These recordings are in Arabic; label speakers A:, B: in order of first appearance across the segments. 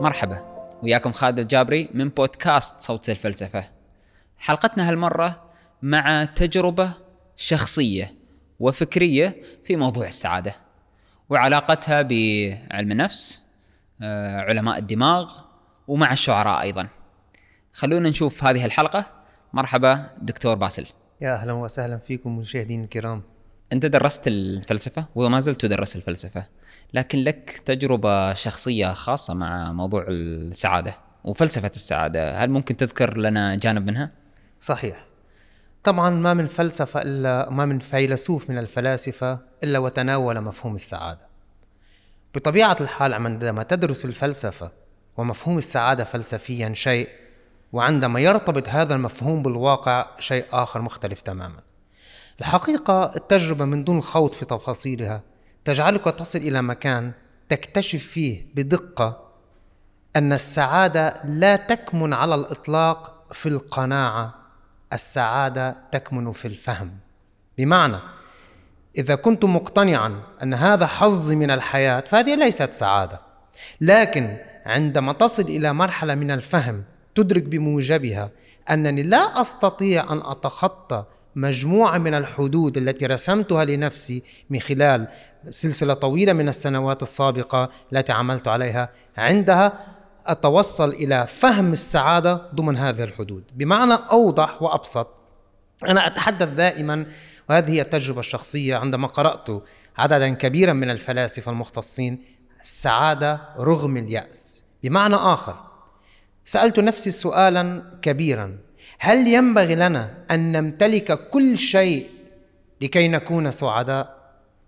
A: مرحبا وياكم خالد الجابري من بودكاست صوت الفلسفة. حلقتنا هالمرة مع تجربة شخصية وفكرية في موضوع السعادة وعلاقتها بعلم النفس آه، علماء الدماغ ومع الشعراء أيضا. خلونا نشوف هذه الحلقة. مرحبا دكتور باسل.
B: يا أهلا وسهلا فيكم مشاهدين الكرام.
A: أنت درست الفلسفة؟ وما زلت تدرس الفلسفة. لكن لك تجربة شخصية خاصة مع موضوع السعادة وفلسفة السعادة هل ممكن تذكر لنا جانب منها؟
B: صحيح. طبعا ما من فلسفة إلا ما من فيلسوف من الفلاسفة إلا وتناول مفهوم السعادة. بطبيعة الحال عندما تدرس الفلسفة ومفهوم السعادة فلسفيا شيء وعندما يرتبط هذا المفهوم بالواقع شيء آخر مختلف تماما. الحقيقة التجربة من دون الخوض في تفاصيلها تجعلك تصل إلى مكان تكتشف فيه بدقة أن السعادة لا تكمن على الإطلاق في القناعة السعادة تكمن في الفهم. بمعنى إذا كنت مقتنعا أن هذا حظي من الحياة فهذه ليست سعادة. لكن عندما تصل إلى مرحلة من الفهم تدرك بموجبها أنني لا أستطيع أن أتخطى مجموعة من الحدود التي رسمتها لنفسي من خلال سلسلة طويلة من السنوات السابقة التي عملت عليها عندها أتوصل إلى فهم السعادة ضمن هذه الحدود. بمعنى أوضح وأبسط أنا أتحدث دائما وهذه هي التجربة الشخصية عندما قرأت عددا كبيرا من الفلاسفة المختصين السعادة رغم اليأس. بمعنى آخر سألت نفسي سؤالا كبيرا هل ينبغي لنا أن نمتلك كل شيء لكي نكون سعداء؟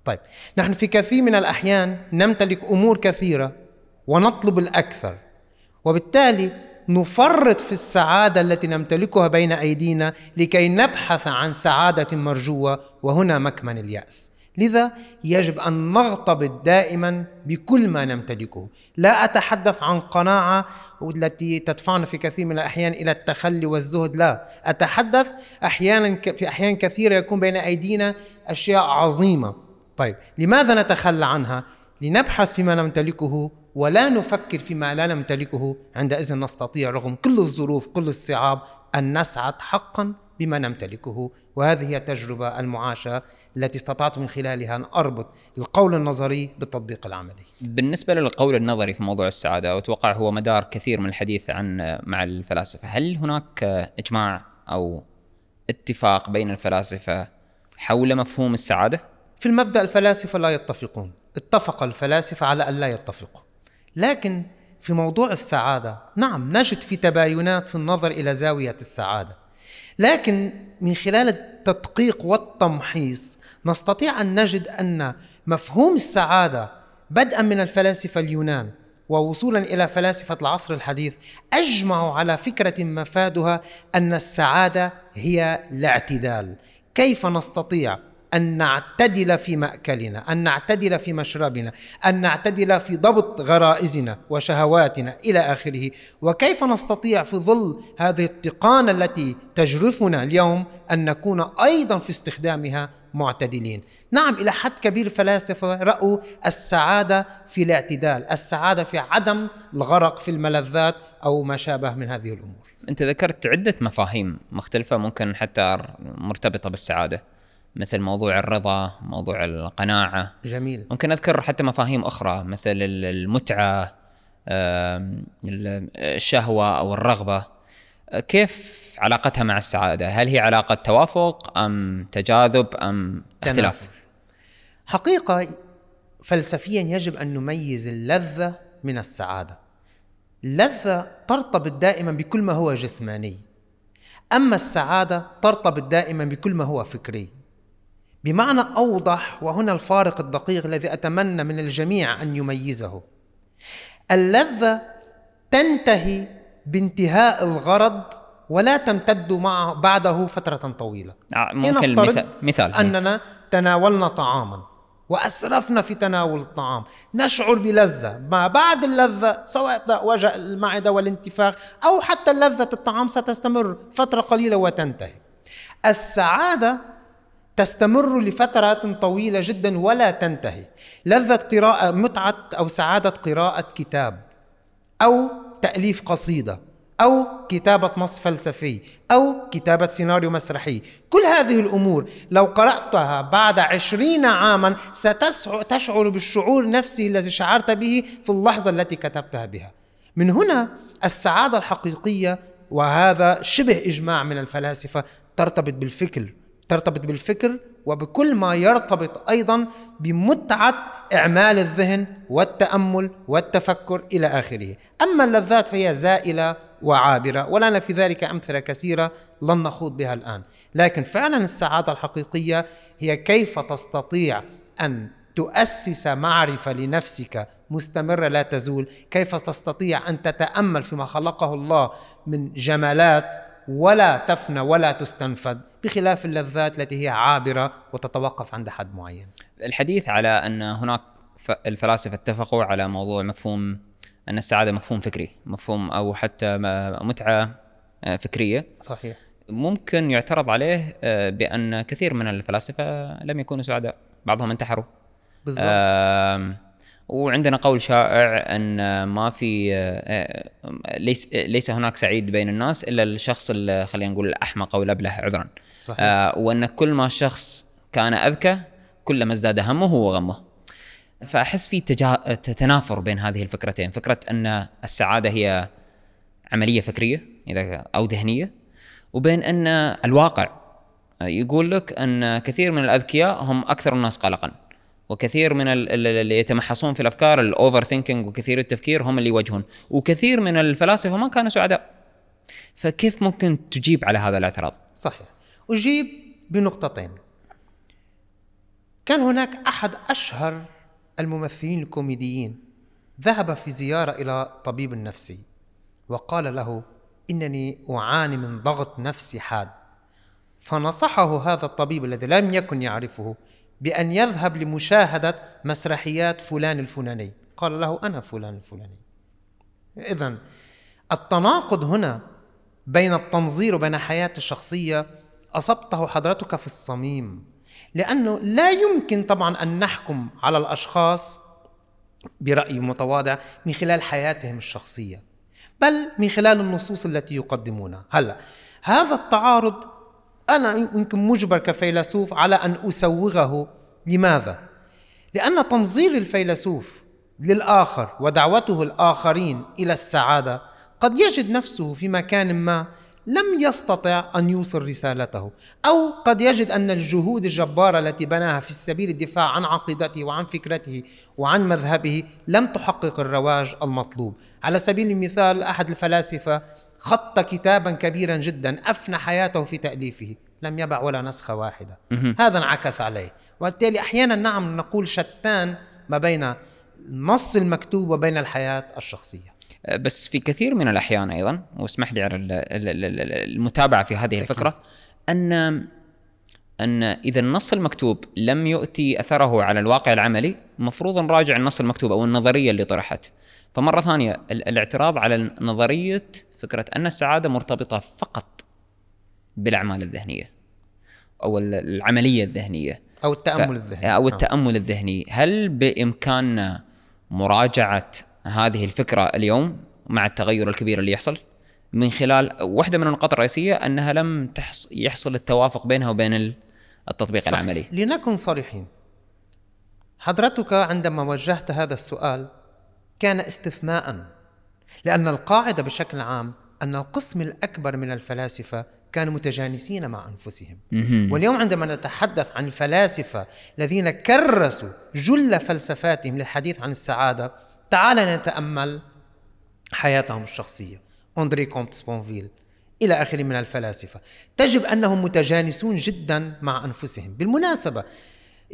B: طيب نحن في كثير من الأحيان نمتلك أمور كثيرة ونطلب الأكثر وبالتالي نفرط في السعادة التي نمتلكها بين أيدينا لكي نبحث عن سعادة مرجوة وهنا مكمن اليأس لذا يجب أن نغتبط دائما بكل ما نمتلكه. لا أتحدث عن قناعة التي تدفعنا في كثير من الأحيان إلى التخلي والزهد لا. أتحدث أحيانا في أحيان كثيرة يكون بين أيدينا أشياء عظيمة. طيب لماذا نتخلى عنها؟ لنبحث فيما نمتلكه ولا نفكر فيما لا نمتلكه. عندئذ نستطيع رغم كل الظروف كل الصعاب أن نسعد حقا بما نمتلكه. وهذه هي التجربة المعاشة التي استطعت من خلالها أن أربط القول النظري بالتطبيق العملي.
A: بالنسبة للقول النظري في موضوع السعادة وأتوقع هو مدار كثير من الحديث عن مع الفلاسفة. هل هناك إجماع أو اتفاق بين الفلاسفة حول مفهوم السعادة؟
B: في المبدأ الفلاسفة لا يتفقون. اتفق الفلاسفة على أن لا يتفقوا. لكن في موضوع السعادة نعم نجد في تباينات في النظر إلى زاوية السعادة. لكن من خلال التدقيق والتمحيص نستطيع أن نجد أن مفهوم السعادة بدءا من الفلاسفة اليونان ووصولا إلى فلاسفة العصر الحديث أجمعوا على فكرة مفادها أن السعادة هي الاعتدال. كيف نستطيع أن نعتدل في مأكلنا، أن نعتدل في مشربنا، أن نعتدل في ضبط غرائزنا وشهواتنا إلى آخره، وكيف نستطيع في ظل هذه التقانة التي تجرفنا اليوم أن نكون أيضا في استخدامها معتدلين. نعم إلى حد كبير الفلاسفة رأوا السعادة في الاعتدال، السعادة في عدم الغرق في الملذات أو ما شابه من هذه الأمور.
A: أنت ذكرت عدة مفاهيم مختلفة ممكن حتى مرتبطة بالسعادة. مثل موضوع الرضا موضوع القناعة.
B: جميل.
A: ممكن أذكر حتى مفاهيم أخرى مثل المتعة الشهوة أو الرغبة. كيف علاقتها مع السعادة؟ هل هي علاقة توافق أم تجاذب أم اختلاف؟
B: حقيقة فلسفيا يجب أن نميز اللذة من السعادة. اللذة ترتبط دائما بكل ما هو جسماني. أما السعادة ترتبط دائما بكل ما هو فكري. بمعنى أوضح وهنا الفارق الدقيق الذي أتمنى من الجميع أن يميزه. اللذة تنتهي بانتهاء الغرض ولا تمتد مع بعده فترة طويلة.
A: آه، ممكن مثال, مثال.
B: أننا تناولنا طعاما وأسرفنا في تناول الطعام. نشعر بلذة. ما بعد اللذة سواء وجع المعدة والانتفاخ أو حتى لذة الطعام ستستمر فترة قليلة وتنتهي. السعادة تستمر لفترات طويلة جدا ولا تنتهي. لذة قراءة متعة أو سعادة قراءة كتاب أو تأليف قصيدة أو كتابة نص فلسفي أو كتابة سيناريو مسرحي. كل هذه الأمور لو قرأتها بعد عشرين عاما ستشعر بالشعور نفسه الذي شعرت به في اللحظة التي كتبتها بها. من هنا السعادة الحقيقية وهذا شبه إجماع من الفلاسفة ترتبط بالفكر. ترتبط بالفكر وبكل ما يرتبط أيضا بمتعة إعمال الذهن والتأمل والتفكر إلى آخره. أما اللذات فهي زائلة وعابرة ولنا في ذلك أمثلة كثيرة لن نخوض بها الآن. لكن فعلا السعادة الحقيقية هي كيف تستطيع أن تؤسس معرفة لنفسك مستمرة لا تزول؟ كيف تستطيع أن تتأمل فيما خلقه الله من جمالات ولا تفنى ولا تستنفد بخلاف اللذات التي هي عابرة وتتوقف عند حد معين.
A: الحديث على أن هناك الفلاسفة اتفقوا على موضوع مفهوم أن السعادة مفهوم فكري مفهوم أو حتى متعة آه، فكرية.
B: صحيح.
A: ممكن يعترض عليه آه، بأن كثير من الفلاسفة لم يكونوا سعداء بعضهم انتحروا.
B: بالضبط.
A: وعندنا قول شائع أن ما في ليس ليس هناك سعيد بين الناس إلا الشخص خلينا نقول الأحمق أو الأبله عذرا. صحيح. آه وأن كل ما الشخص كان أذكى كلما ازداد همه وغمه. فأحس في تجا... تنافر بين هذه الفكرتين. فكرة أن السعادة هي عملية فكرية إذا أو ذهنية وبين أن الواقع يقول لك أن كثير من الأذكياء هم أكثر الناس قلقا. وكثير من اللي يتمحصون في الأفكار ال overthinking وكثير التفكير هم اللي يواجهون. وكثير من الفلاسفة ما كانوا سعداء. فكيف ممكن تجيب على هذا الاعتراض؟
B: صحيح. أجيب بنقطتين. كان هناك أحد أشهر الممثلين الكوميديين ذهب في زيارة إلى طبيب نفسي وقال له إنني أعاني من ضغط نفسي حاد. فنصحه هذا الطبيب الذي لم يكن يعرفه بأن يذهب لمشاهدة مسرحيات فلان الفلاني. قال له أنا فلان الفلاني. إذا التناقض هنا بين التنظير وبين حياة الشخصية أصبته حضرتك في الصميم لأنه لا يمكن طبعا أن نحكم على الأشخاص برأي متواضع من خلال حياتهم الشخصية بل من خلال النصوص التي يقدمونها. هلأ هذا التعارض أنا يمكن مجبر كفيلسوف على أن أسوغه لماذا؟ لأن تنظير الفيلسوف للآخر ودعوته الآخرين إلى السعادة قد يجد نفسه في مكان ما لم يستطع أن يوصل رسالته أو قد يجد أن الجهود الجبارة التي بناها في سبيل الدفاع عن عقيدته وعن فكرته وعن مذهبه لم تحقق الرواج المطلوب على سبيل المثال أحد الفلاسفة خط كتابا كبيرا جدا أفنى حياته في تأليفه. لم يبع ولا نسخة واحدة. هذا انعكس عليه. وبالتالي أحيانا نعم نقول شتان ما بين النص المكتوب وبين الحياة الشخصية.
A: أه، بس في كثير من الأحيان أيضا واسمح لي على المتابعة في هذه الفكرة أن أن إذا النص المكتوب لم يؤتي أثره على الواقع العملي مفروض نراجع النص المكتوب أو النظرية اللي طرحت. فمرة ثانية الاعتراض على نظرية فكرة أن السعادة مرتبطة فقط بالأعمال الذهنية أو العملية الذهنية.
B: أو التأمل الذهني.
A: أو نعم. التأمل الذهني. هل بإمكاننا مراجعة هذه الفكرة اليوم مع التغير الكبير اللي يحصل؟ من خلال واحدة من النقاط الرئيسية أنها لم تحص يحصل التوافق بينها وبين التطبيق صح. العملي.
B: لنكن صريحين. حضرتك عندما وجهت هذا السؤال كان استثناء لأن القاعدة بشكل عام أن القسم الأكبر من الفلاسفة كانوا متجانسين مع أنفسهم. واليوم عندما نتحدث عن الفلاسفة الذين كرسوا جل فلسفاتهم للحديث عن السعادة تعال نتأمل حياتهم الشخصية. أندري كومت سبونفيل إلى آخره من الفلاسفة. تجد أنهم متجانسون جدا مع أنفسهم. بالمناسبة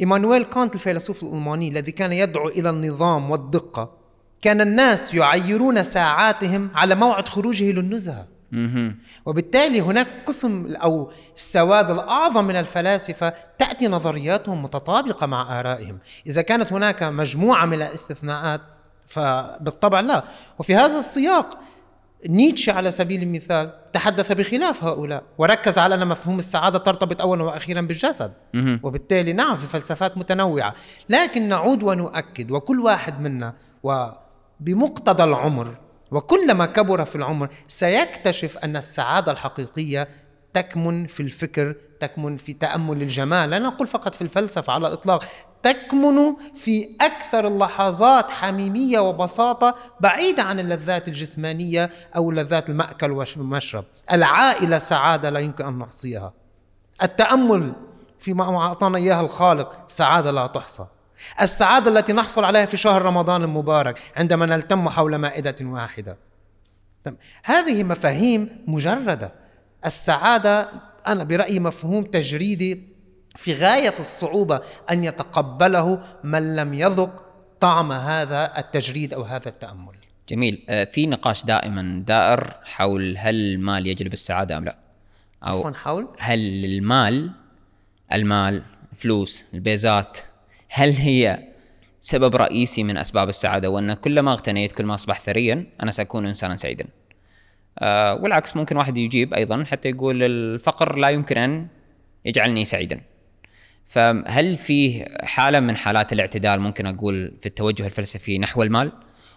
B: إيمانويل كانت الفيلسوف الألماني الذي كان يدعو إلى النظام والدقة كان الناس يعيرون ساعاتهم على موعد خروجه للنزهة. وبالتالي هناك قسم أو السواد الأعظم من الفلاسفة تأتي نظرياتهم متطابقة مع آرائهم، إذا كانت هناك مجموعة من الاستثناءات فبالطبع لا، وفي هذا السياق نيتشه على سبيل المثال تحدث بخلاف هؤلاء وركز على أن مفهوم السعادة ترتبط أولا وأخيرا بالجسد. وبالتالي نعم في فلسفات متنوعة. لكن نعود ونؤكد وكل واحد منا و بمقتضى العمر وكلما كبر في العمر سيكتشف أن السعادة الحقيقية تكمن في الفكر تكمن في تأمل الجمال. لا نقول فقط في الفلسفة على الإطلاق تكمن في أكثر اللحظات حميمية وبساطة بعيدة عن اللذات الجسمانية أو لذات المأكل والمشرب. العائلة سعادة لا يمكن أن نحصيها التأمل فيما أعطانا إياها الخالق سعادة لا تحصى. السعادة التي نحصل عليها في شهر رمضان المبارك عندما نلتم حول مائدة واحدة. هذه مفاهيم مجردة. السعادة أنا برأيي مفهوم تجريدي في غاية الصعوبة أن يتقبله من لم يذق طعم هذا التجريد أو هذا التأمل.
A: جميل، آه، في نقاش دائما دائر حول هل المال يجلب السعادة أم لا؟
B: أو حول
A: هل المال المال فلوس البيزات هل هي سبب رئيسي من أسباب السعادة وأن كلما اغتنيت كل ما أصبحت ثريا أنا سأكون انسانا سعيدا. أه والعكس ممكن واحد يجيب أيضا حتى يقول الفقر لا يمكن أن يجعلني سعيدا. فهل فيه حالة من حالات الاعتدال ممكن أقول في التوجه الفلسفي نحو المال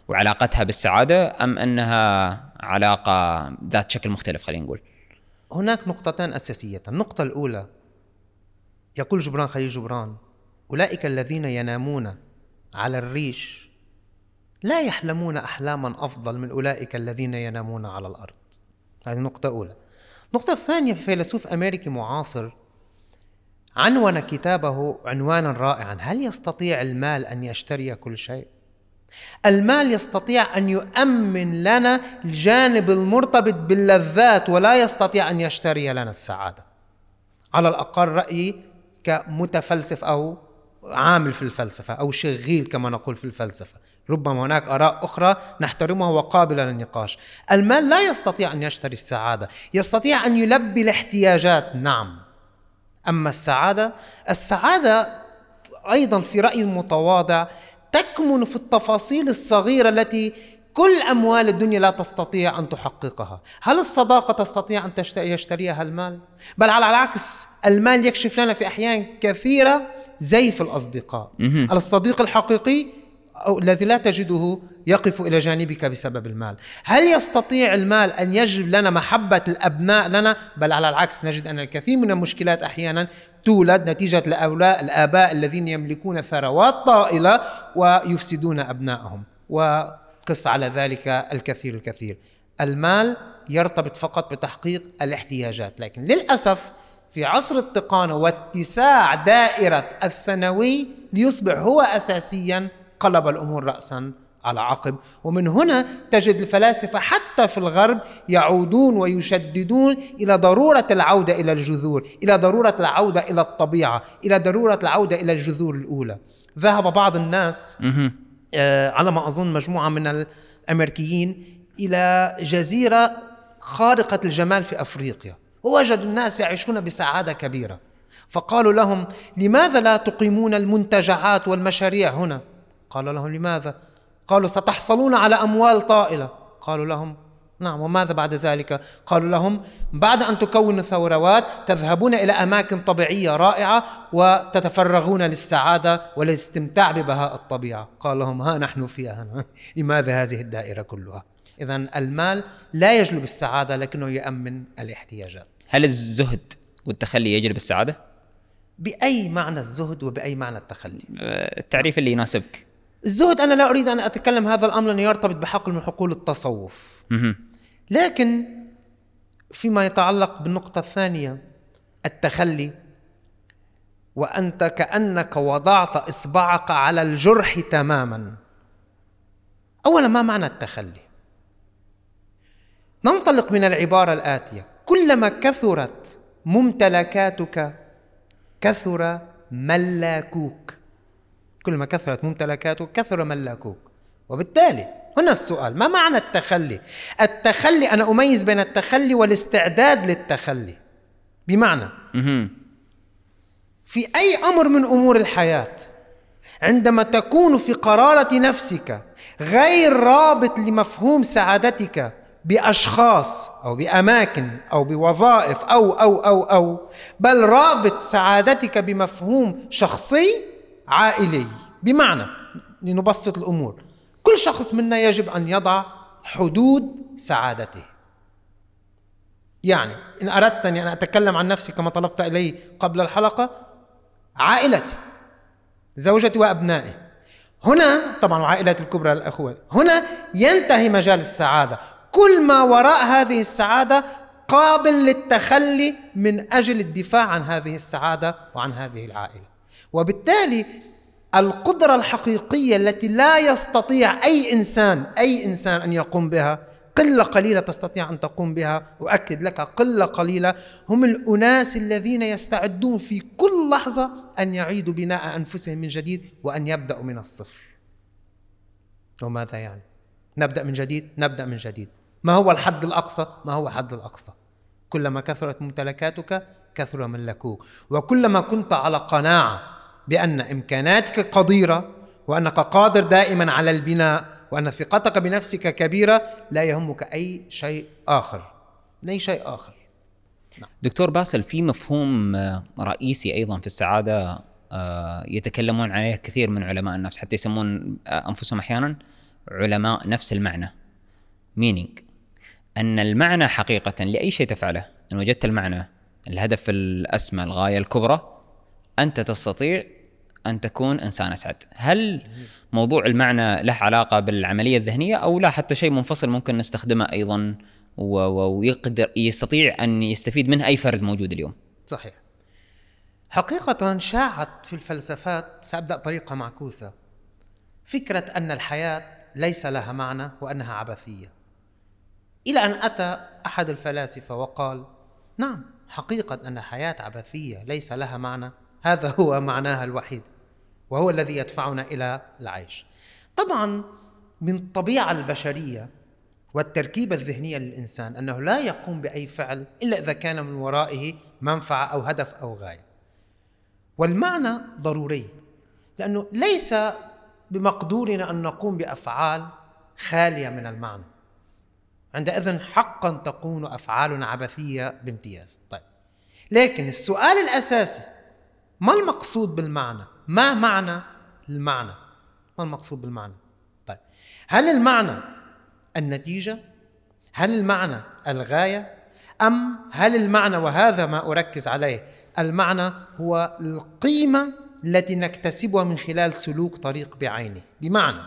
A: وعلاقتها بالسعادة أم أنها علاقة ذات شكل مختلف خلينا نقول؟
B: هناك نقطتان أساسيتان، النقطة الأولى يقول جبران خليل جبران أولئك الذين ينامون على الريش لا يحلمون أحلاما أفضل من أولئك الذين ينامون على الأرض. هذه نقطه اولى. النقطة الثانية في فيلسوف أمريكي معاصر عنون كتابه عنوانا رائعا هل يستطيع المال أن يشتري كل شيء المال يستطيع أن يؤمن لنا الجانب المرتبط باللذات ولا يستطيع أن يشتري لنا السعادة على الأقل رأيي كمتفلسف أو عامل في الفلسفة أو شغيل كما نقول في الفلسفة ربما هناك آراء أخرى نحترمها وقابلة للنقاش. المال لا يستطيع أن يشتري السعادة. يستطيع أن يلبي الاحتياجات نعم. أما السعادة السعادة أيضا في رأيي المتواضع تكمن في التفاصيل الصغيرة التي كل أموال الدنيا لا تستطيع أن تحققها. هل الصداقة تستطيع أن يشتريها المال؟ بل على العكس المال يكشف لنا في أحيان كثيرة زيف الأصدقاء. الصديق الحقيقي أو الذي لا تجده يقف إلى جانبك بسبب المال. هل يستطيع المال أن يجلب لنا محبة الأبناء لنا؟ بل على العكس نجد أن الكثير من المشكلات أحيانا تولد نتيجة الآباء الذين يملكون ثروات طائلة ويفسدون أبنائهم وقص على ذلك الكثير الكثير. المال يرتبط فقط بتحقيق الاحتياجات لكن للأسف في عصر التقانة واتساع دائرة الثانوي ليصبح هو أساسيا قلب الأمور راسا على عقب. ومن هنا تجد الفلاسفة حتى في الغرب يعودون ويشددون إلى ضرورة العودة إلى الجذور إلى ضرورة العودة إلى الطبيعة إلى ضرورة العودة إلى الجذور الأولى. ذهب بعض الناس آه على ما أظن مجموعة من الأمريكيين إلى جزيرة خارقة الجمال في أفريقيا. ووجدوا الناس يعيشون بسعادة كبيرة. فقالوا لهم لماذا لا تقيمون المنتجعات والمشاريع هنا؟ قال لهم لماذا؟ قالوا ستحصلون على أموال طائلة. قالوا لهم نعم وماذا بعد ذلك؟ قالوا لهم بعد أن تكونوا ثروات تذهبون إلى أماكن طبيعية رائعة وتتفرغون للسعادة والاستمتاع ببهاء الطبيعة. قال لهم ها نحن فيها لماذا هذه الدائرة كلها؟ اذا المال لا يجلب السعادة لكنه يأمن الاحتياجات.
A: هل الزهد والتخلي يجلب السعادة؟
B: بأي معنى الزهد وبأي معنى التخلي؟
A: التعريف اللي يناسبك.
B: الزهد أنا لا أريد أن أتكلم هذا الأمر لأنه يرتبط بحقل من حقول التصوف لكن فيما يتعلق بالنقطة الثانية التخلي وأنت كأنك وضعت إصبعك على الجرح تماما. أولا ما معنى التخلي؟ ننطلق من العبارة الآتية. كلما كثرت ممتلكاتك كثر ملاكوك. كلما كثرت ممتلكاتك كثر ملاكوك. وبالتالي هنا السؤال ما معنى التخلي؟ التخلي أنا أميز بين التخلي والاستعداد للتخلي. بمعنى في أي أمر من أمور الحياة عندما تكون في قرارة نفسك غير رابط لمفهوم سعادتك بأشخاص أو بأماكن أو بوظائف أو أو أو أو بل رابط سعادتك بمفهوم شخصي عائلي. بمعنى لنبسط الأمور. كل شخص منا يجب أن يضع حدود سعادته. يعني إن أردتني أن أتكلم عن نفسي كما طلبت إلي قبل الحلقة عائلتي زوجتي وأبنائي. هنا طبعا وعائلتي الكبرى الأخوة. هنا ينتهي مجال السعادة. كل ما وراء هذه السعادة قابل للتخلي من أجل الدفاع عن هذه السعادة وعن هذه العائلة. وبالتالي القدرة الحقيقية التي لا يستطيع أي إنسان أي إنسان أن يقوم بها قلة قليلة تستطيع أن تقوم بها أؤكد لك قلة قليلة هم الأناس الذين يستعدون في كل لحظة أن يعيدوا بناء أنفسهم من جديد وأن يبدأوا من الصفر وماذا يعني؟ نبدأ من جديد نبدأ من جديد ما هو الحد الأقصى؟ ما هو الحد الأقصى؟ كلما كثرت ممتلكاتك كثر ملكوك وكلما كنت على قناعة بأن إمكاناتك قديرة وأنك قادر دائما على البناء وأن ثقتك بنفسك كبيرة لا يهمك أي شيء آخر. أي شيء آخر.
A: نعم. دكتور باسل في مفهوم رئيسي أيضا في السعادة آه، يتكلمون عليه كثير من علماء النفس حتى يسمون آه، أنفسهم أحيانا علماء نفس المعنى. Meaning أن المعنى حقيقة لأي شيء تفعله إن وجدت المعنى الهدف الأسمى الغاية الكبرى أنت تستطيع أن تكون إنسان أسعد. هل موضوع المعنى له علاقة بالعملية الذهنية أو لا؟ حتى شيء منفصل ممكن نستخدمه أيضا ويقدر يستطيع أن يستفيد منه أي فرد موجود اليوم.
B: صحيح. حقيقة شاعت في الفلسفات سأبدأ طريقة معكوسة. فكرة أن الحياة ليس لها معنى وأنها عبثية. إلى أن أتى أحد الفلاسفة وقال نعم حقيقة أن الحياة عبثية ليس لها معنى هذا هو معناها الوحيد وهو الذي يدفعنا إلى العيش. طبعا من الطبيعه البشرية والتركيبة الذهنية للإنسان أنه لا يقوم بأي فعل إلا إذا كان من ورائه منفعة أو هدف أو غاية. والمعنى ضروري لأنه ليس بمقدورنا أن نقوم بأفعال خالية من المعنى. عندئذ حقا تكون أفعالنا عبثية بامتياز. طيب لكن السؤال الأساسي ما المقصود بالمعنى؟ ما معنى المعنى؟ ما المقصود بالمعنى؟ طيب هل المعنى النتيجة؟ هل المعنى الغاية؟ أم هل المعنى وهذا ما أركز عليه المعنى هو القيمة التي نكتسبها من خلال سلوك طريق بعينه؟ بمعنى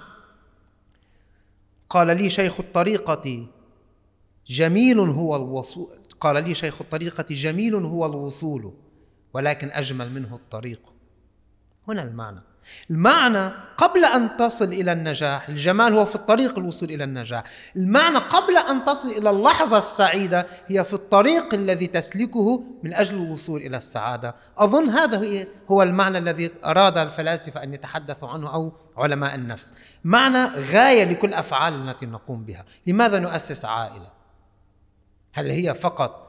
B: قال لي شيخ الطريقة جميل هو الوصول قال لي شيخ الطريقة جميل هو الوصول. ولكن أجمل منه الطريق. هنا المعنى. المعنى قبل أن تصل إلى النجاح الجمال هو في الطريق الوصول إلى النجاح. المعنى قبل أن تصل إلى اللحظة السعيدة هي في الطريق الذي تسلكه من أجل الوصول إلى السعادة. أظن هذا هو المعنى الذي أراد الفلاسفة أن يتحدثوا عنه أو علماء النفس. معنى غاية لكل أفعال التي نقوم بها. لماذا نؤسس عائلة؟ هل هي فقط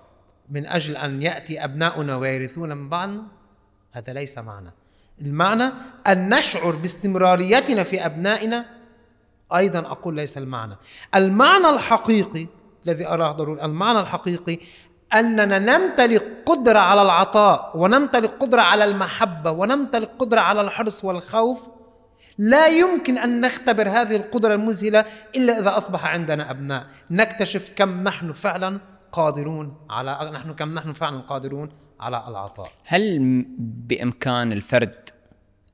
B: من أجل أن يأتي أبناؤنا ويرثون من بعضنا هذا ليس معنى. المعنى أن نشعر باستمراريتنا في أبنائنا أيضا أقول ليس المعنى. المعنى الحقيقي الذي أراه ضروري المعنى الحقيقي أننا نمتلك قدرة على العطاء ونمتلك قدرة على المحبة ونمتلك قدرة على الحرص والخوف. لا يمكن أن نختبر هذه القدرة المذهلة إلا إذا أصبح عندنا أبناء. نكتشف كم نحن فعلا قادرون على نحن كم نحن فعلا قادرون على العطاء.
A: هل بإمكان الفرد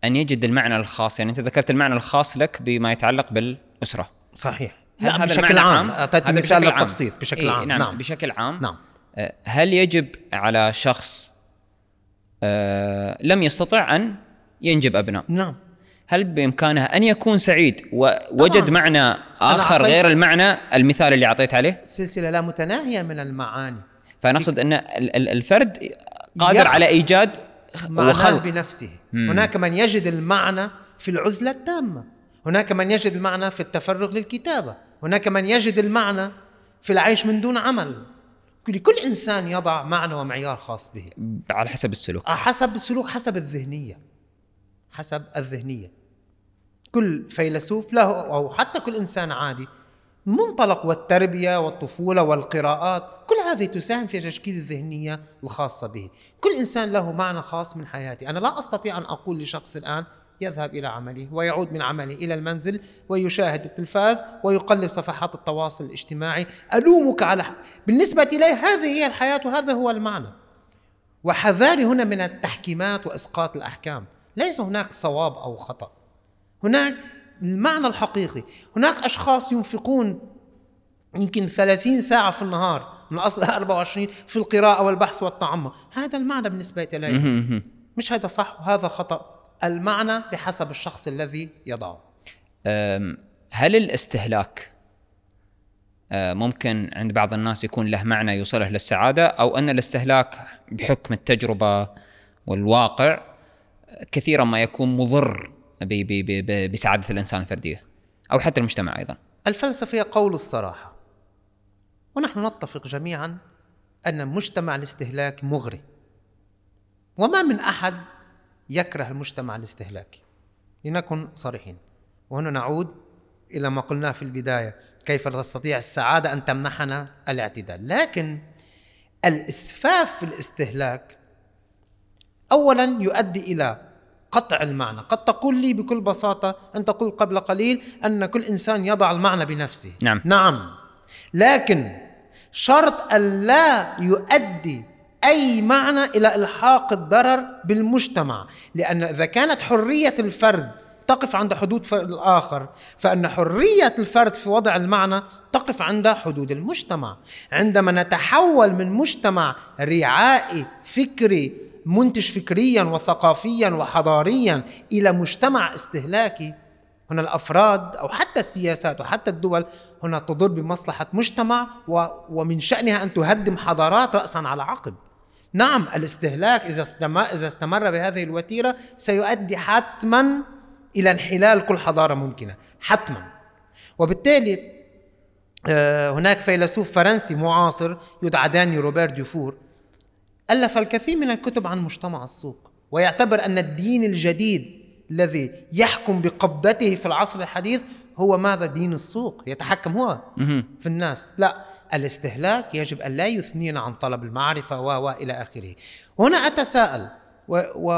A: أن يجد المعنى الخاص؟ يعني أنت ذكرت المعنى الخاص لك بما يتعلق بالأسرة.
B: صحيح.
A: لا هذا بشكل عام.
B: اعطيت مثال للتبسيط بشكل
A: إيه
B: عام.
A: نعم, نعم. بشكل عام. نعم. آه، هل يجب على شخص آه لم يستطع أن ينجب أبناء؟
B: نعم.
A: هل بامكانه أن يكون سعيد؟ ووجد معنى آخر غير المعنى المثال اللي أعطيت عليه؟
B: سلسلة لا متناهية من المعاني.
A: فنقصد أن الفرد قادر على إيجاد
B: وخلق. بنفسه. مم. هناك من يجد المعنى في العزلة التامة. هناك من يجد المعنى في التفرغ للكتابة. هناك من يجد المعنى في العيش من دون عمل. لكل إنسان يضع معنى ومعيار خاص به.
A: على حسب السلوك.
B: حسب السلوك حسب الذهنية. حسب الذهنية. كل فيلسوف له أو حتى كل إنسان عادي. المنطلق والتربية والطفولة والقراءات كل هذه تساهم في تشكيل الذهنية الخاصة به. كل إنسان له معنى خاص من حياتي أنا لا أستطيع أن أقول لشخص الآن يذهب إلى عمله ويعود من عمله إلى المنزل ويشاهد التلفاز ويقلب صفحات التواصل الاجتماعي. ألومك على ح... بالنسبة إليه هذه هي الحياة وهذا هو المعنى. وحذاري هنا من التحكيمات وإسقاط الأحكام. ليس هناك صواب أو خطأ. هناك المعنى الحقيقي. هناك أشخاص ينفقون يمكن 30 ساعة في النهار من أصل 24 في القراءة والبحث والتعمق هذا المعنى بالنسبة إلي مش هذا صح؟ وهذا خطأ. المعنى بحسب الشخص الذي يضعه.
A: هل الاستهلاك ممكن عند بعض الناس يكون له معنى يوصله للسعادة أو أن الاستهلاك بحكم التجربة والواقع كثيرا ما يكون مضر بسعادة الإنسان الفردية. أو حتى المجتمع أيضا.
B: الفلسفة هي قول الصراحة. ونحن نتفق جميعا أن مجتمع الاستهلاك مغري. وما من أحد يكره المجتمع الاستهلاكي. لنكن صريحين. وهنا نعود إلى ما قلناه في البداية. كيف تستطيع السعادة أن تمنحنا الاعتدال؟ لكن الإسفاف في الاستهلاك أولا يؤدي إلى قطع المعنى. قد تقول لي بكل بساطة أنت قلت قبل قليل أن كل إنسان يضع المعنى بنفسه.
A: نعم.
B: نعم. لكن شرط أن لا يؤدي أي معنى إلى إلحاق الضرر بالمجتمع. لأن إذا كانت حرية الفرد تقف عند حدود الآخر فإن حرية الفرد في وضع المعنى تقف عند حدود المجتمع عندما نتحول من مجتمع رعائي فكري منتج فكريا وثقافيا وحضاريا إلى مجتمع استهلاكي هنا الأفراد أو حتى السياسات وحتى الدول هنا تضر بمصلحة مجتمع ومن شأنها أن تهدم حضارات راسا على عقب. نعم الاستهلاك إذا استمر بهذه الوتيرة سيؤدي حتما إلى انحلال كل حضارة ممكنة، حتما. وبالتالي آه، هناك فيلسوف فرنسي معاصر يدعى داني روبرت ديفور ألف الكثير من الكتب عن مجتمع السوق ويعتبر أن الدين الجديد الذي يحكم بقبضته في العصر الحديث هو ماذا دين السوق؟ يتحكم هو في الناس. لا الاستهلاك يجب أن لا يثنينا عن طلب المعرفة و إلى آخره. هنا أتساءل و, و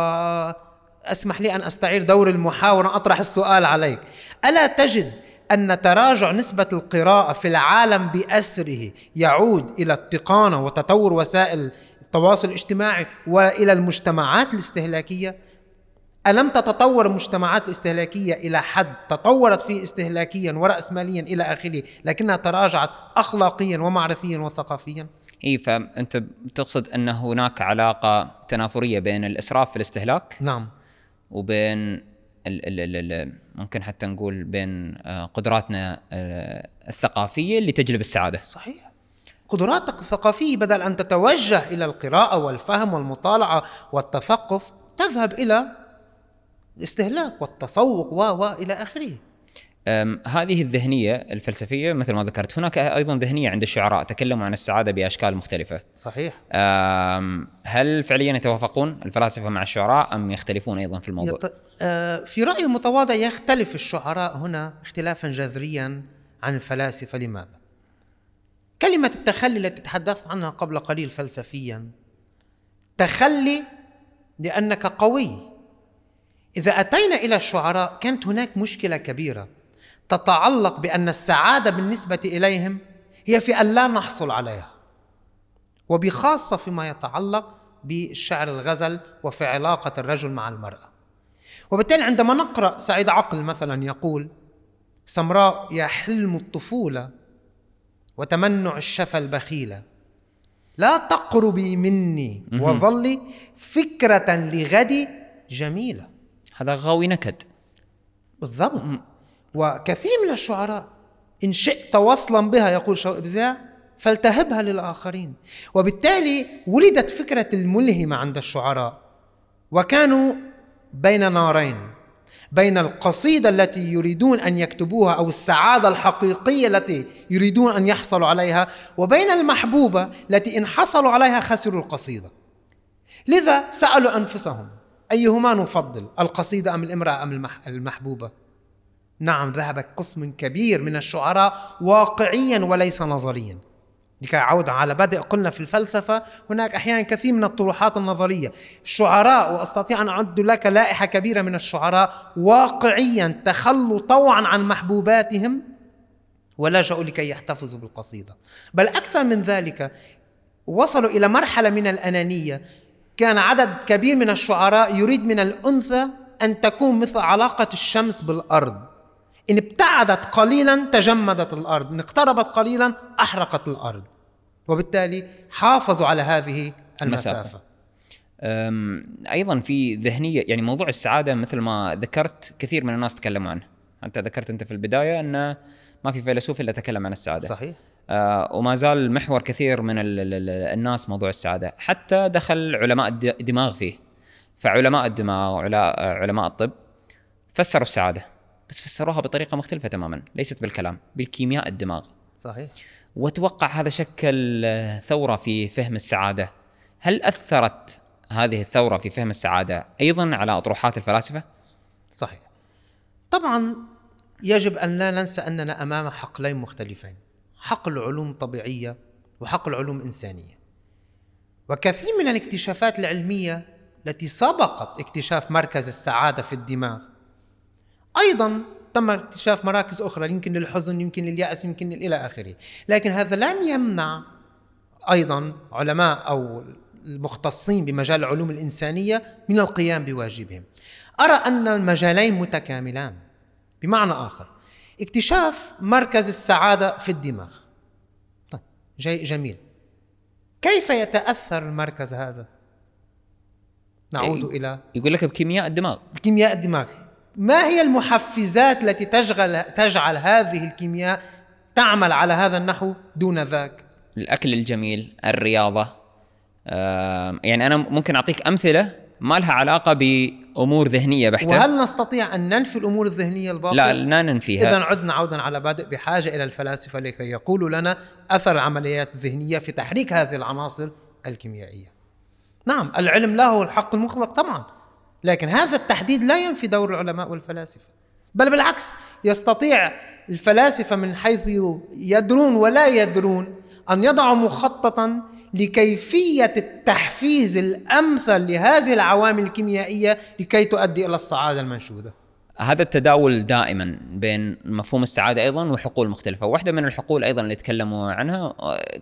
B: أسمح لي أن أستعير دور المحاورة أطرح السؤال عليك. ألا تجد أن تراجع نسبة القراءة في العالم بأسره يعود إلى التقانة وتطور وسائل التواصل الاجتماعي وإلى المجتمعات الاستهلاكية؟ ألم تتطور المجتمعات الاستهلاكية إلى حد تطورت فيه استهلاكيا ورأسماليا إلى آخره لكنها تراجعت أخلاقيا ومعرفيا وثقافيا؟
A: اي فانت تقصد أن هناك علاقة تنافرية بين الإسراف في الاستهلاك؟
B: نعم.
A: وبين ال ال ال ممكن حتى نقول بين آه، قدراتنا آه، الثقافية اللي تجلب السعادة
B: صحيح قدراتك الثقافية بدل أن تتوجه إلى القراءة والفهم والمطالعة والتثقف تذهب إلى الاستهلاك والتسوق و و إلى آخره.
A: هذه الذهنية الفلسفية مثل ما ذكرت هناك أيضا ذهنية عند الشعراء تكلموا عن السعادة بأشكال مختلفة.
B: صحيح.
A: هل فعليا يتوافقون الفلاسفة مع الشعراء أم يختلفون أيضا في الموضوع؟ يط...
B: آه، في رأيي المتواضع يختلف الشعراء هنا اختلافا جذريا عن الفلاسفة لماذا؟ كلمة التخلي التي تحدثت عنها قبل قليل فلسفيا تخلي لأنك قوي إذا أتينا إلى الشعراء كانت هناك مشكلة كبيرة تتعلق بأن السعادة بالنسبة إليهم هي في أن لا نحصل عليها وبخاصة فيما يتعلق بالشعر الغزل وفي علاقة الرجل مع المرأة. وبالتالي عندما نقرأ سعيد عقل مثلا يقول سمراء يا حلم الطفولة وتمنع الشفا البخيلة. لا تقربي مني وظلي فكرة لغدي جميلة.
A: هذا غاوي نكد.
B: بالضبط. وكثير من الشعراء إن شئت وصلا بها يقول شوقي بزاع فالتهبها للآخرين. وبالتالي ولدت فكرة الملهمة عند الشعراء. وكانوا بين نارين بين القصيدة التي يريدون أن يكتبوها أو السعادة الحقيقية التي يريدون أن يحصلوا عليها وبين المحبوبة التي إن حصلوا عليها خسروا القصيدة. لذا سألوا أنفسهم أيهما نفضل القصيدة أم الامرأة أم المحبوبة؟ نعم ذهب قسم كبير من الشعراء واقعيا وليس نظريا. لكي أعود على بدء قلنا في الفلسفة هناك أحيانا كثير من الطروحات النظرية. الشعراء وأستطيع أن أعد لك لائحة كبيرة من الشعراء واقعيا تخلوا طوعا عن محبوباتهم ولجأوا لكي يحتفظوا بالقصيدة. بل أكثر من ذلك وصلوا إلى مرحلة من الأنانية. كان عدد كبير من الشعراء يريد من الأنثى أن تكون مثل علاقة الشمس بالأرض. إن ابتعدت قليلا تجمدت الأرض إن اقتربت قليلا أحرقت الأرض. وبالتالي حافظوا على هذه المسافة, المسافة.
A: أيضا في ذهنية يعني موضوع السعادة مثل ما ذكرت كثير من الناس تكلموا عنه. أنت ذكرت أنت في البداية أن ما في فيلسوف إلا تكلم عن السعادة.
B: صحيح.
A: آه وما زال محور كثير من الناس موضوع السعادة. حتى دخل علماء الدماغ فيه. فعلماء الدماغ وعلماء الطب فسروا السعادة. بس فسروها بطريقة مختلفة تماما ليست بالكلام بالكيمياء الدماغ.
B: صحيح.
A: واتوقع هذا شكل ثورة في فهم السعادة. هل أثرت هذه الثورة في فهم السعادة أيضا على أطروحات الفلاسفة؟
B: صحيح. طبعا يجب أن لا ننسى أننا أمام حقلين مختلفين حقل علوم طبيعية وحقل علوم إنسانية. وكثير من الاكتشافات العلمية التي سبقت اكتشاف مركز السعادة في الدماغ أيضا تم اكتشاف مراكز أخرى يمكن للحزن يمكن لليأس يمكن إلى آخره. لكن هذا لم يمنع أيضا علماء أو المختصين بمجال العلوم الإنسانية من القيام بواجبهم. أرى أن المجالين متكاملان بمعنى آخر. اكتشاف مركز السعادة في الدماغ. طيب جي جميل. كيف يتأثر المركز هذا؟ نعود إلى
A: يقول لك بكيمياء الدماغ.
B: بكيمياء الدماغ. ما هي المحفزات التي تشغل تجعل هذه الكيمياء تعمل على هذا النحو دون ذاك؟
A: الأكل الجميل الرياضة. يعني أنا ممكن أعطيك أمثلة ما لها علاقة بأمور ذهنية بحتة.
B: وهل نستطيع أن ننفي الأمور الذهنية الباقية؟
A: لا لا ننفيها.
B: اذا عدنا عودا على بادئ بحاجة إلى الفلاسفة لكي يقولوا لنا أثر العمليات الذهنية في تحريك هذه العناصر الكيميائية. نعم العلم له الحق المطلق طبعا. لكن هذا التحديد لا ينفي دور العلماء والفلاسفة بل بالعكس يستطيع الفلاسفة من حيث يدرون ولا يدرون أن يضعوا مخططا لكيفية التحفيز الأمثل لهذه العوامل الكيميائية لكي تؤدي إلى السعاده المنشودة.
A: هذا التداول دائما بين مفهوم السعادة أيضا وحقول مختلفة، واحدة من الحقول أيضا اللي تكلموا عنها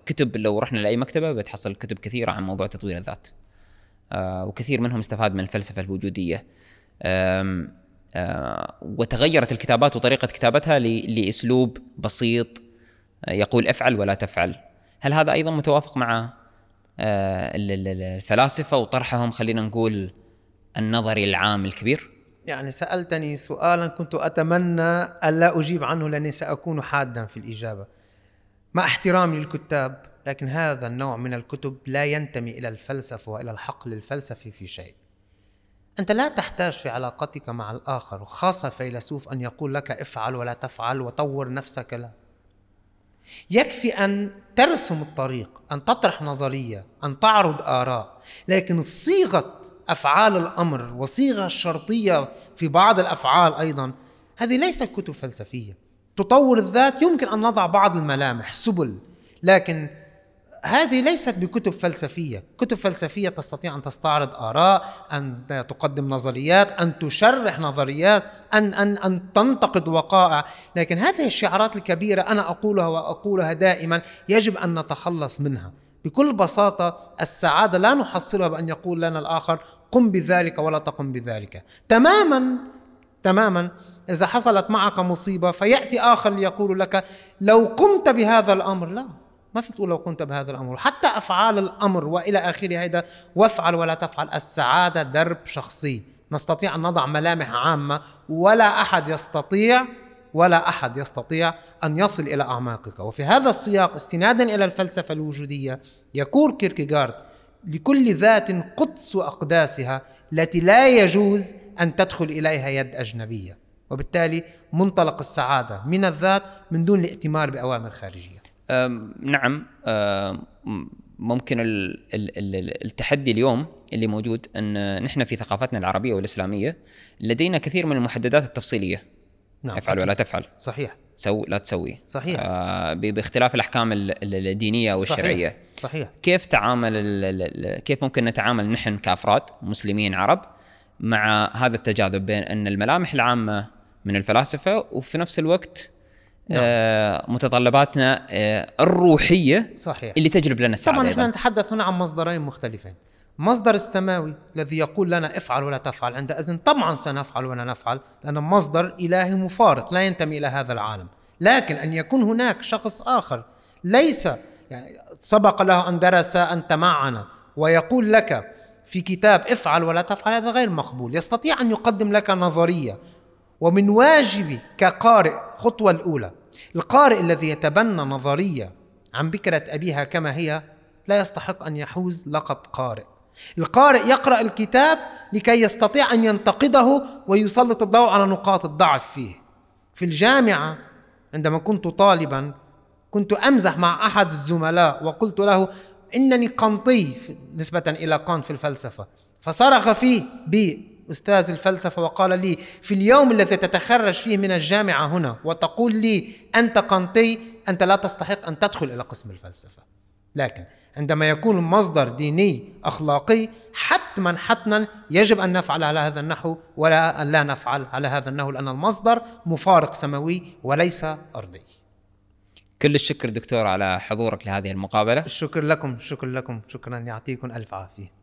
A: كتب لو رحنا لأي مكتبة بتحصل كتب كثيرة عن موضوع تطوير الذات. آه، وكثير منهم استفاد من الفلسفة الوجودية. آه، وتغيرت الكتابات وطريقة كتابتها لأسلوب بسيط آه، يقول افعل ولا تفعل. هل هذا أيضا متوافق مع الفلاسفة وطرحهم خلينا نقول النظري العام الكبير؟
B: يعني سألتني سؤالا كنت أتمنى الا أجيب عنه لأني سأكون حادا في الإجابة. مع احترامي للكتاب لكن هذا النوع من الكتب لا ينتمي إلى الفلسفة وإلى الحقل الفلسفي في شيء. أنت لا تحتاج في علاقتك مع الآخر وخاصه فيلسوف أن يقول لك افعل ولا تفعل وطور نفسك. لا. يكفي أن ترسم الطريق أن تطرح نظرية أن تعرض آراء لكن صيغة أفعال الأمر وصيغة الشرطيه في بعض الأفعال أيضا هذه ليست كتب فلسفية. تطور الذات يمكن أن نضع بعض الملامح سبل لكن هذه ليست بكتب فلسفية، كتب فلسفية تستطيع أن تستعرض آراء، أن تقدم نظريات، أن تشرح نظريات، أن أن أن تنتقد وقائع، لكن هذه الشعارات الكبيرة أنا أقولها وأقولها دائما يجب أن نتخلص منها. بكل بساطة السعادة لا نحصلها بأن يقول لنا الآخر قم بذلك ولا تقم بذلك. تماما تماما إذا حصلت معك مصيبة فيأتي آخر ليقول لك لو قمت بهذا الأمر لا ما فيك تقول لو كنت بهذا الأمر. حتى أفعال الأمر وإلى آخره هيدا وافعل ولا تفعل. السعادة درب شخصي. نستطيع أن نضع ملامح عامة. ولا أحد يستطيع ولا أحد يستطيع أن يصل إلى أعماقك. وفي هذا السياق استنادا إلى الفلسفة الوجودية يقول كيركيغارد لكل ذات قدس أقداسها التي لا يجوز أن تدخل إليها يد أجنبية. وبالتالي منطلق السعادة من الذات من دون الائتمار بأوامر خارجية.
A: نعم ممكن التحدي اليوم اللي موجود أن نحن في ثقافتنا العربية والإسلامية لدينا كثير من المحددات التفصيلية. نعم افعل ولا تفعل؟
B: صحيح.
A: سو لا تسوي.
B: صحيح.
A: آه باختلاف الأحكام ال- ال- الدينية والشرعية.
B: صحيح. صحيح
A: كيف تعامل كيف ممكن نتعامل نحن كأفراد مسلمين عرب مع هذا التجاذب بين أن الملامح العامة من الفلاسفة وفي نفس الوقت
B: نعم.
A: آه متطلباتنا آه الروحية
B: صحيح
A: اللي تجلب لنا السعاده
B: طبعا
A: إحنا.
B: نتحدث هنا عن مصدرين مختلفين مصدر السماوي الذي يقول لنا افعل ولا تفعل عندئذ طبعا سنفعل ولا نفعل لأن مصدر إلهي مفارق لا ينتمي إلى هذا العالم لكن أن يكون هناك شخص آخر ليس يعني سبق له أن درس أنت معنا ويقول لك في كتاب افعل ولا تفعل هذا غير مقبول يستطيع أن يقدم لك نظرية ومن واجبي كقارئ خطوة الأولى القارئ الذي يتبنى نظرية عن بكرة أبيها كما هي لا يستحق أن يحوز لقب قارئ. القارئ يقرأ الكتاب لكي يستطيع أن ينتقده ويسلط الضوء على نقاط الضعف فيه. في الجامعة عندما كنت طالبا كنت أمزح مع أحد الزملاء وقلت له إنني قنطي في- نسبة إلى قانت في الفلسفة. فصرخ فيه بي أستاذ الفلسفة وقال لي في اليوم الذي تتخرج فيه من الجامعة هنا وتقول لي أنت قنطي أنت لا تستحق أن تدخل إلى قسم الفلسفة. لكن عندما يكون المصدر ديني أخلاقي حتما حتما يجب أن نفعل على هذا النحو ولا أن لا نفعل على هذا النحو لأن المصدر مفارق سماوي وليس أرضي.
A: كل الشكر دكتور على حضورك لهذه المقابلة.
B: الشكر لكم شكرا لكم شكرا يعطيكم ألف عافية.